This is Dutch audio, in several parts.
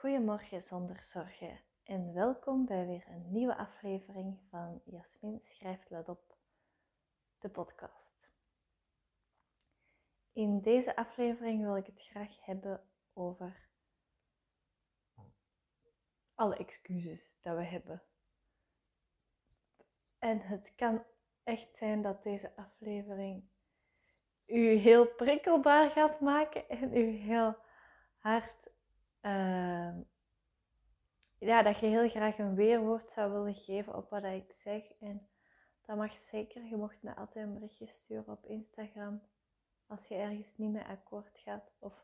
Goedemorgen zonder zorgen en welkom bij weer een nieuwe aflevering van Jasmin schrijft let op, de podcast. In deze aflevering wil ik het graag hebben over alle excuses dat we hebben. En het kan echt zijn dat deze aflevering u heel prikkelbaar gaat maken en u heel hard Ehm, ja, dat je heel graag een weerwoord zou willen geven op wat ik zeg. En dat mag zeker. Je mocht me altijd een berichtje sturen op Instagram als je ergens niet mee akkoord gaat. Of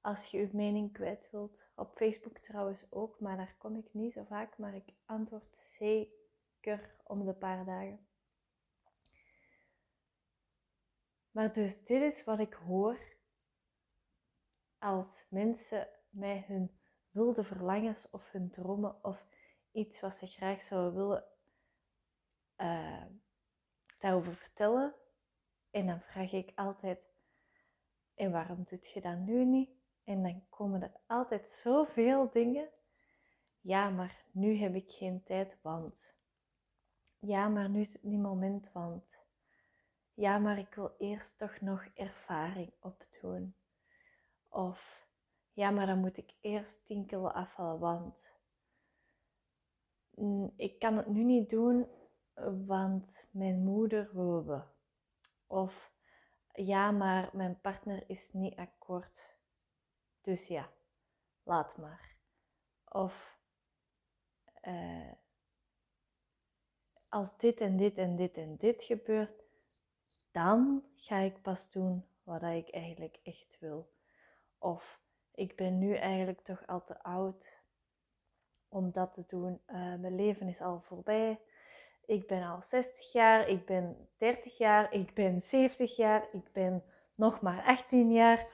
als je je mening kwijt wilt. Op Facebook trouwens ook, maar daar kom ik niet zo vaak. Maar ik antwoord zeker om de paar dagen. Maar dus dit is wat ik hoor als mensen mij hun wilde verlangens of hun dromen of iets wat ze graag zouden willen uh, daarover vertellen. En dan vraag ik altijd, en waarom doet je dat nu niet? En dan komen er altijd zoveel dingen. Ja, maar nu heb ik geen tijd, want. Ja, maar nu is het niet moment, want. Ja, maar ik wil eerst toch nog ervaring opdoen. Of ja, maar dan moet ik eerst 10 kilo afvallen, want mm, ik kan het nu niet doen, want mijn moeder wil Of ja, maar mijn partner is niet akkoord. Dus ja, laat maar. Of uh, als dit en dit en dit en dit gebeurt, dan ga ik pas doen wat ik eigenlijk echt wil. Of ik ben nu eigenlijk toch al te oud om dat te doen. Uh, mijn leven is al voorbij. Ik ben al 60 jaar, ik ben 30 jaar, ik ben 70 jaar, ik ben nog maar 18 jaar.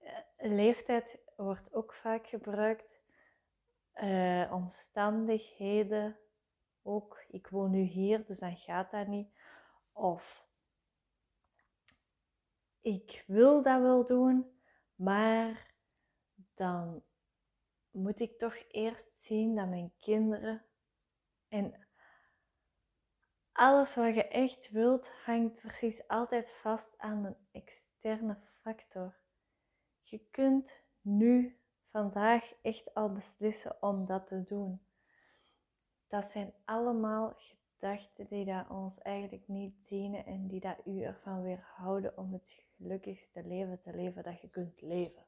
Uh, leeftijd wordt ook vaak gebruikt. Uh, omstandigheden ook. Ik woon nu hier, dus dan gaat dat niet. Of ik wil dat wel doen, maar dan moet ik toch eerst zien dat mijn kinderen en alles wat je echt wilt hangt precies altijd vast aan een externe factor. Je kunt nu, vandaag, echt al beslissen om dat te doen. Dat zijn allemaal gedachten die dat ons eigenlijk niet dienen en die dat u ervan weerhouden om het gelukkigste leven te leven dat je kunt leven.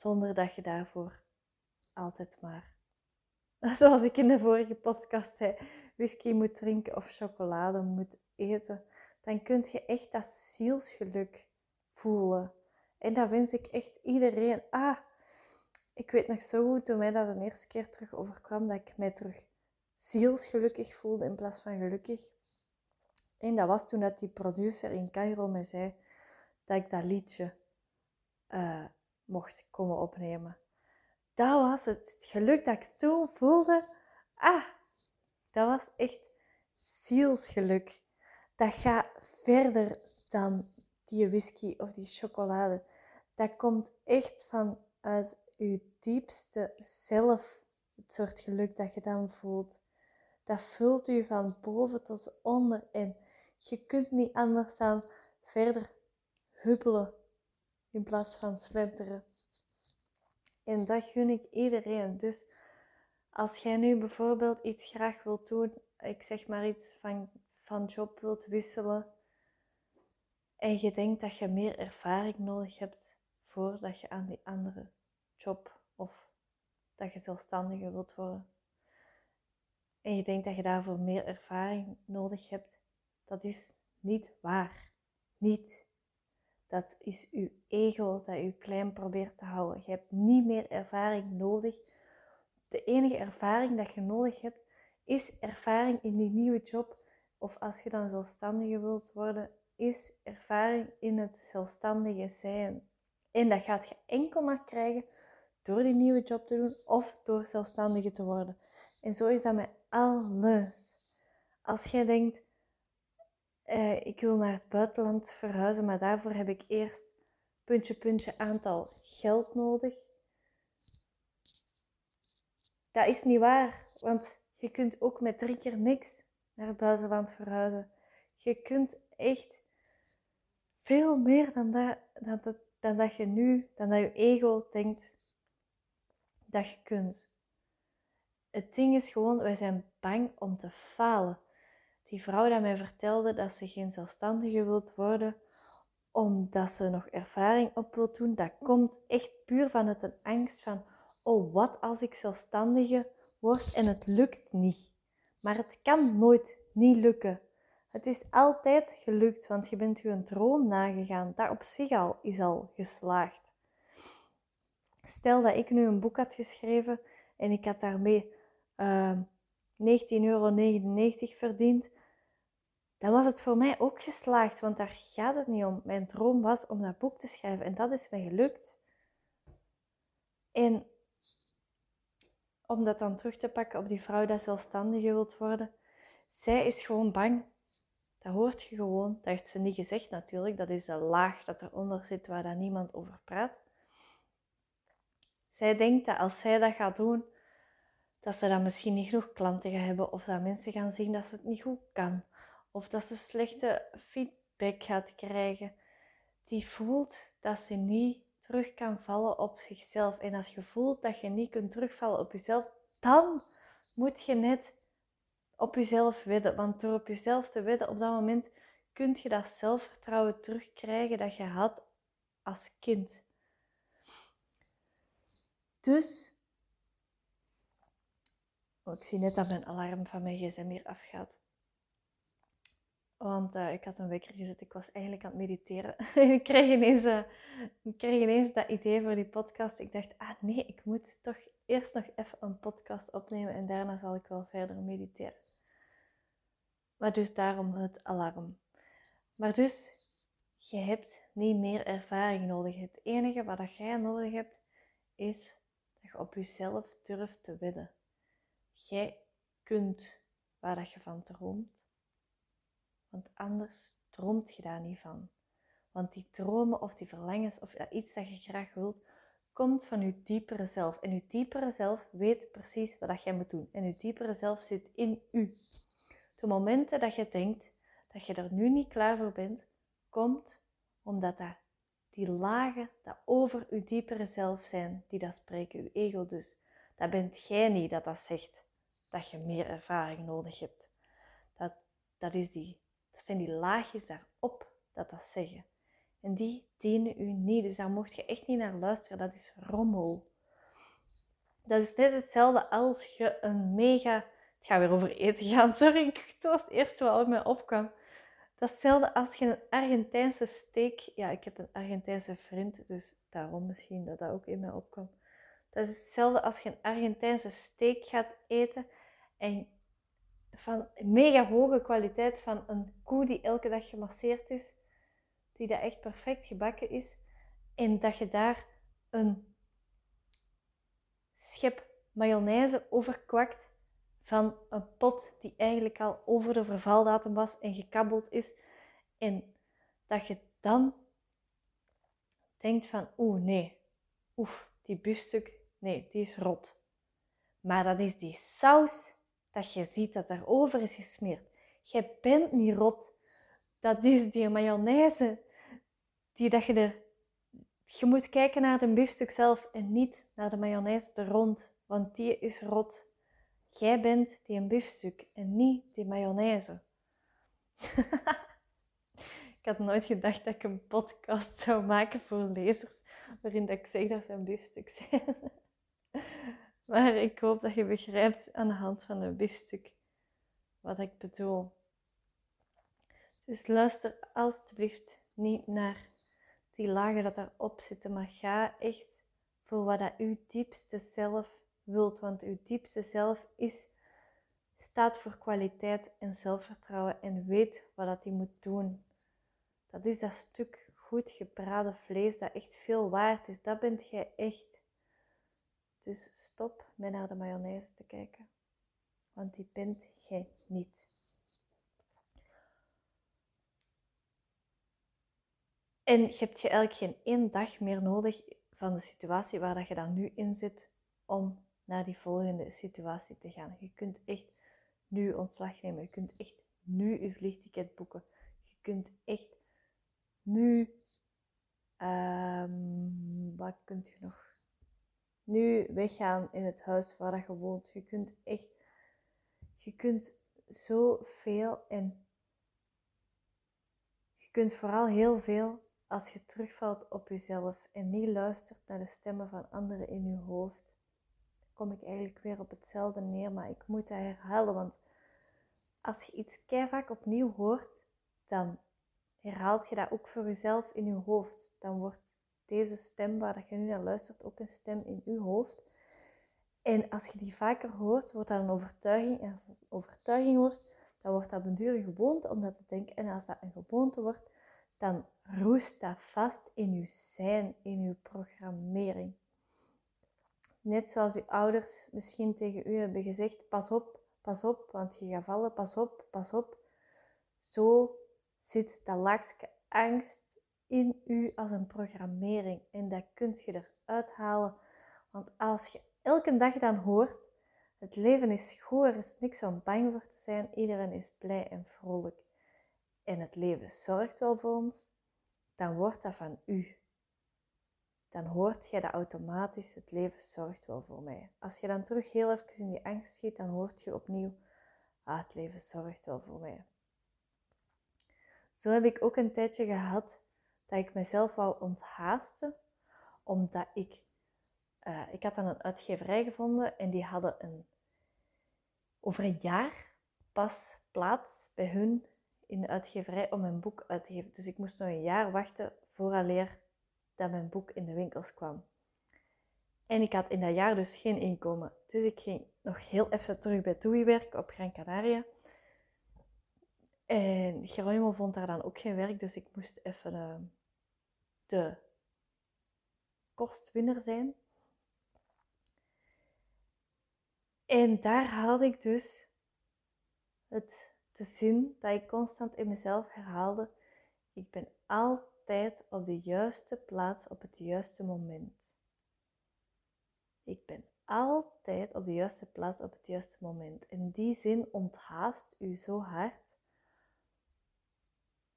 Zonder dat je daarvoor altijd maar, zoals ik in de vorige podcast zei, whisky moet drinken of chocolade moet eten. Dan kun je echt dat zielsgeluk voelen. En dat wens ik echt iedereen. Ah, ik weet nog zo goed toen mij dat de eerste keer terug overkwam, dat ik mij terug zielsgelukkig voelde in plaats van gelukkig. En dat was toen dat die producer in Cairo mij zei dat ik dat liedje uh, mocht komen opnemen. Dat was het geluk dat ik toen voelde. Ah, dat was echt zielsgeluk. Dat gaat verder dan die whisky of die chocolade. Dat komt echt vanuit je diepste zelf, het soort geluk dat je dan voelt. Dat vult u van boven tot onder en je kunt niet anders dan verder huppelen in plaats van slenteren. En dat gun ik iedereen. Dus als jij nu bijvoorbeeld iets graag wilt doen, ik zeg maar iets van, van job wilt wisselen, en je denkt dat je meer ervaring nodig hebt voordat je aan die andere job of dat je zelfstandige wilt worden. En je denkt dat je daarvoor meer ervaring nodig hebt, dat is niet waar. Niet dat is uw ego dat u klein probeert te houden. Je hebt niet meer ervaring nodig. De enige ervaring dat je nodig hebt, is ervaring in die nieuwe job. Of als je dan zelfstandige wilt worden, is ervaring in het zelfstandige zijn. En dat gaat je enkel maar krijgen door die nieuwe job te doen of door zelfstandige te worden. En zo is dat met alles. Als jij denkt, uh, ik wil naar het buitenland verhuizen, maar daarvoor heb ik eerst puntje, puntje aantal geld nodig. dat is niet waar. Want je kunt ook met drie keer niks naar het buitenland verhuizen. Je kunt echt veel meer dan dat, dat, dat je nu, dan dat je ego denkt dat je kunt. Het ding is gewoon, wij zijn bang om te falen. Die vrouw die mij vertelde dat ze geen zelfstandige wilt worden, omdat ze nog ervaring op wil doen, dat komt echt puur vanuit een angst van, oh wat als ik zelfstandige word en het lukt niet. Maar het kan nooit niet lukken. Het is altijd gelukt, want je bent je droom nagegaan. Dat op zich al is al geslaagd. Stel dat ik nu een boek had geschreven en ik had daarmee uh, ehm, 19,99 euro verdiend, dan was het voor mij ook geslaagd, want daar gaat het niet om. Mijn droom was om dat boek te schrijven en dat is mij gelukt. En om dat dan terug te pakken op die vrouw die zelfstandige wilt worden, zij is gewoon bang. Dat hoort je gewoon. Dat heeft ze niet gezegd natuurlijk. Dat is de laag dat eronder zit waar daar niemand over praat. Zij denkt dat als zij dat gaat doen, dat ze dan misschien niet genoeg klanten gaan hebben of dat mensen gaan zien dat ze het niet goed kan of dat ze slechte feedback gaat krijgen. Die voelt dat ze niet terug kan vallen op zichzelf. En als je voelt dat je niet kunt terugvallen op jezelf, dan moet je net op jezelf wedden. Want door op jezelf te wedden, op dat moment kun je dat zelfvertrouwen terugkrijgen dat je had als kind. Dus, oh, ik zie net dat mijn alarm van mijn gsm hier afgaat. Want uh, ik had een wekker gezet. Ik was eigenlijk aan het mediteren. ik, kreeg ineens, ik kreeg ineens dat idee voor die podcast. Ik dacht, ah nee, ik moet toch eerst nog even een podcast opnemen en daarna zal ik wel verder mediteren. Maar dus daarom het alarm. Maar dus, je hebt niet meer ervaring nodig. Het enige wat jij nodig hebt, is dat je op jezelf durft te wedden. Jij kunt waar dat je van droomt want anders droomt je daar niet van. Want die dromen of die verlangens of iets dat je graag wilt, komt van je diepere zelf. En je diepere zelf weet precies wat jij moet doen. En je diepere zelf zit in u. De momenten dat je denkt dat je er nu niet klaar voor bent, komt omdat dat die lagen dat over je diepere zelf zijn, die dat spreken, je ego dus. Dat bent jij niet dat dat zegt dat je meer ervaring nodig hebt. Dat, dat is die zijn die laagjes daarop dat dat zeggen. En die dienen u niet. Dus daar mocht je echt niet naar luisteren. Dat is rommel. Dat is net hetzelfde als je een mega... Het gaat weer over eten gaan. Sorry, het was het eerste wat op mij opkwam. Dat is hetzelfde als je een Argentijnse steak... Ja, ik heb een Argentijnse vriend, dus daarom misschien dat dat ook in mij opkwam. Dat is hetzelfde als je een Argentijnse steak gaat eten en van mega hoge kwaliteit van een koe die elke dag gemasseerd is, die dat echt perfect gebakken is, en dat je daar een schep mayonaise over kwakt van een pot die eigenlijk al over de vervaldatum was en gekabbeld is, en dat je dan denkt van oeh nee, oef, die biefstuk, nee, die is rot. Maar dat is die saus dat je ziet dat daarover is gesmeerd. Je bent niet rot. Dat is die mayonaise die dat je er... Je moet kijken naar de biefstuk zelf en niet naar de mayonaise er rond, want die is rot. Jij bent die een biefstuk en niet die mayonaise. ik had nooit gedacht dat ik een podcast zou maken voor lezers waarin dat ik zeg dat ze een biefstuk zijn. Maar ik hoop dat je begrijpt aan de hand van een biefstuk wat ik bedoel. Dus luister alstublieft niet naar die lagen dat daarop zitten, maar ga echt voor wat dat uw diepste zelf wilt. Want uw diepste zelf is, staat voor kwaliteit en zelfvertrouwen en weet wat dat hij moet doen. Dat is dat stuk goed gebraden vlees dat echt veel waard is. Dat bent jij echt. Dus stop met naar de mayonaise te kijken, want die bent jij niet. En je hebt je eigenlijk geen één dag meer nodig van de situatie waar dat je dan nu in zit om naar die volgende situatie te gaan. Je kunt echt nu ontslag nemen. Je kunt echt nu je vliegticket boeken. Je kunt echt nu. Um, wat kunt je nog? Nu weggaan in het huis waar je woont. Je kunt echt. Je kunt zoveel en. Je kunt vooral heel veel als je terugvalt op jezelf en niet luistert naar de stemmen van anderen in je hoofd. Kom ik eigenlijk weer op hetzelfde neer, maar ik moet dat herhalen, want als je iets vaak opnieuw hoort, dan herhaalt je dat ook voor jezelf in je hoofd. Dan wordt deze stem waar je nu naar luistert ook een stem in je hoofd. En als je die vaker hoort, wordt dat een overtuiging. En als het een overtuiging wordt, dan wordt dat een dure gewoonte om dat te denken. En als dat een gewoonte wordt, dan roest dat vast in je zijn, in je programmering. Net zoals je ouders misschien tegen u hebben gezegd: pas op, pas op, want je gaat vallen, pas op, pas op. Zo zit dat laagje angst in u als een programmering en dat kunt je eruit halen. Want als je elke dag dan hoort, het leven is goed, er is niks om bang voor te zijn, iedereen is blij en vrolijk en het leven zorgt wel voor ons, dan wordt dat van u. Dan hoort je dat automatisch, het leven zorgt wel voor mij. Als je dan terug heel even in die angst schiet, dan hoort je opnieuw, ah, het leven zorgt wel voor mij. Zo heb ik ook een tijdje gehad dat ik mezelf wou onthaasten, omdat ik, uh, ik had dan een uitgeverij gevonden en die hadden een, over een jaar pas plaats bij hun in de uitgeverij om mijn boek uit te geven. Dus ik moest nog een jaar wachten vooraleer dat mijn boek in de winkels kwam. En ik had in dat jaar dus geen inkomen. Dus ik ging nog heel even terug bij TUI werken op Gran Canaria. En Geronimo vond daar dan ook geen werk, dus ik moest even uh, de kostwinner zijn. En daar haalde ik dus het de zin dat ik constant in mezelf herhaalde: ik ben altijd op de juiste plaats op het juiste moment. Ik ben altijd op de juiste plaats op het juiste moment. En die zin onthaast u zo hard,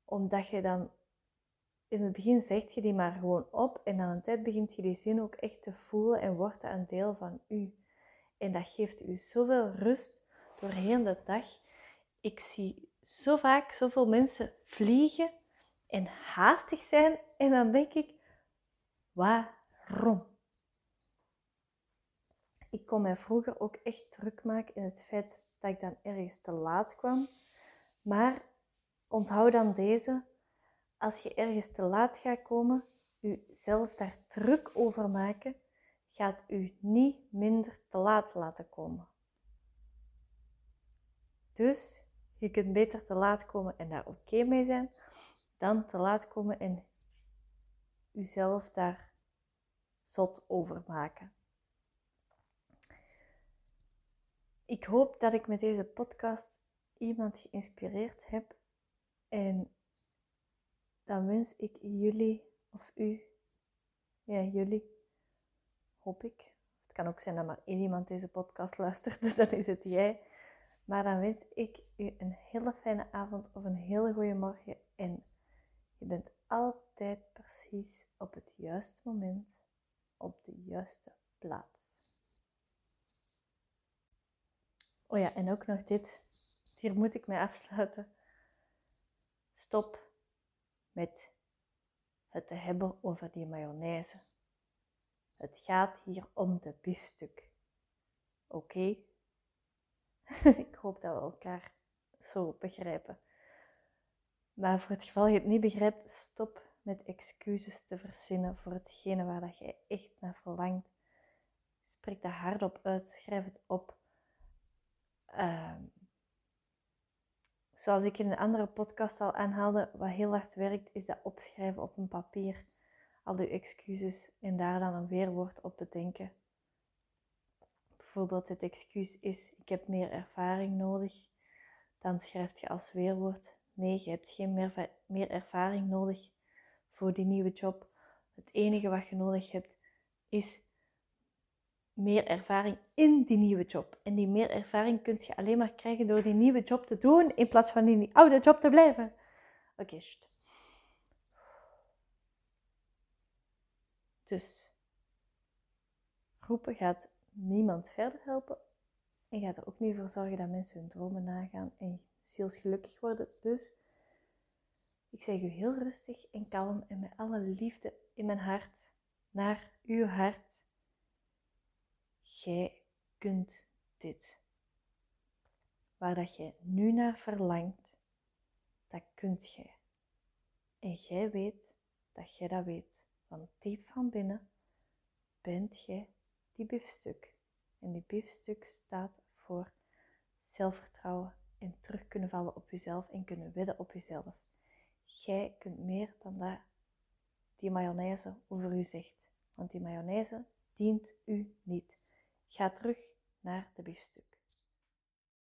omdat je dan in het begin zegt je die maar gewoon op en aan een tijd begint je die zin ook echt te voelen en wordt dat een deel van u. En dat geeft u zoveel rust doorheen de dag ik zie zo vaak zoveel mensen vliegen en haastig zijn. En dan denk ik, waarom? Ik kon mij vroeger ook echt druk maken in het feit dat ik dan ergens te laat kwam. Maar onthoud dan deze, als je ergens te laat gaat komen, jezelf daar druk over maken, gaat u niet minder te laat laten komen. Dus je kunt beter te laat komen en daar oké mee zijn, dan te laat komen en jezelf daar zot over maken. Ik hoop dat ik met deze podcast iemand geïnspireerd heb en dan wens ik jullie of u, ja jullie, hoop ik. Het kan ook zijn dat maar één iemand deze podcast luistert, dus dan is het jij maar dan wens ik u een hele fijne avond of een hele goede morgen. En je bent altijd precies op het juiste moment op de juiste plaats. Oh ja, en ook nog dit. Hier moet ik mee afsluiten. Stop met het te hebben over die mayonaise. Het gaat hier om de biefstuk. Oké? ik hoop dat we elkaar zo begrijpen. Maar voor het geval je het niet begrijpt, stop met excuses te verzinnen voor hetgene waar dat jij echt naar verlangt. Spreek dat hardop uit, schrijf het op. Ehm, zoals ik in een andere podcast al aanhaalde, wat heel hard werkt, is dat opschrijven op een papier. Al die excuses en daar dan een weerwoord op bedenken bijvoorbeeld het excuus is ik heb meer ervaring nodig, dan schrijf je als weerwoord nee, je hebt geen meer, meer ervaring nodig voor die nieuwe job. Het enige wat je nodig hebt is meer ervaring in die nieuwe job. En die meer ervaring kun je alleen maar krijgen door die nieuwe job te doen in plaats van in die oude job te blijven. Oké, Dus roepen gaat niemand verder helpen en gaat er ook niet voor zorgen dat mensen hun dromen nagaan en zielsgelukkig worden. Dus ik zeg u heel rustig en kalm en met alle liefde in mijn hart naar uw hart. Jij kunt dit. Waar dat jij nu naar verlangt, dat kunt jij. En jij weet dat jij dat weet. Van diep van binnen bent jij die biefstuk. En die biefstuk staat voor zelfvertrouwen en terug kunnen vallen op jezelf en kunnen wedden op jezelf. Jij kunt meer dan dat die mayonaise over u zegt. Want die mayonaise dient u niet. Ga terug naar de biefstuk.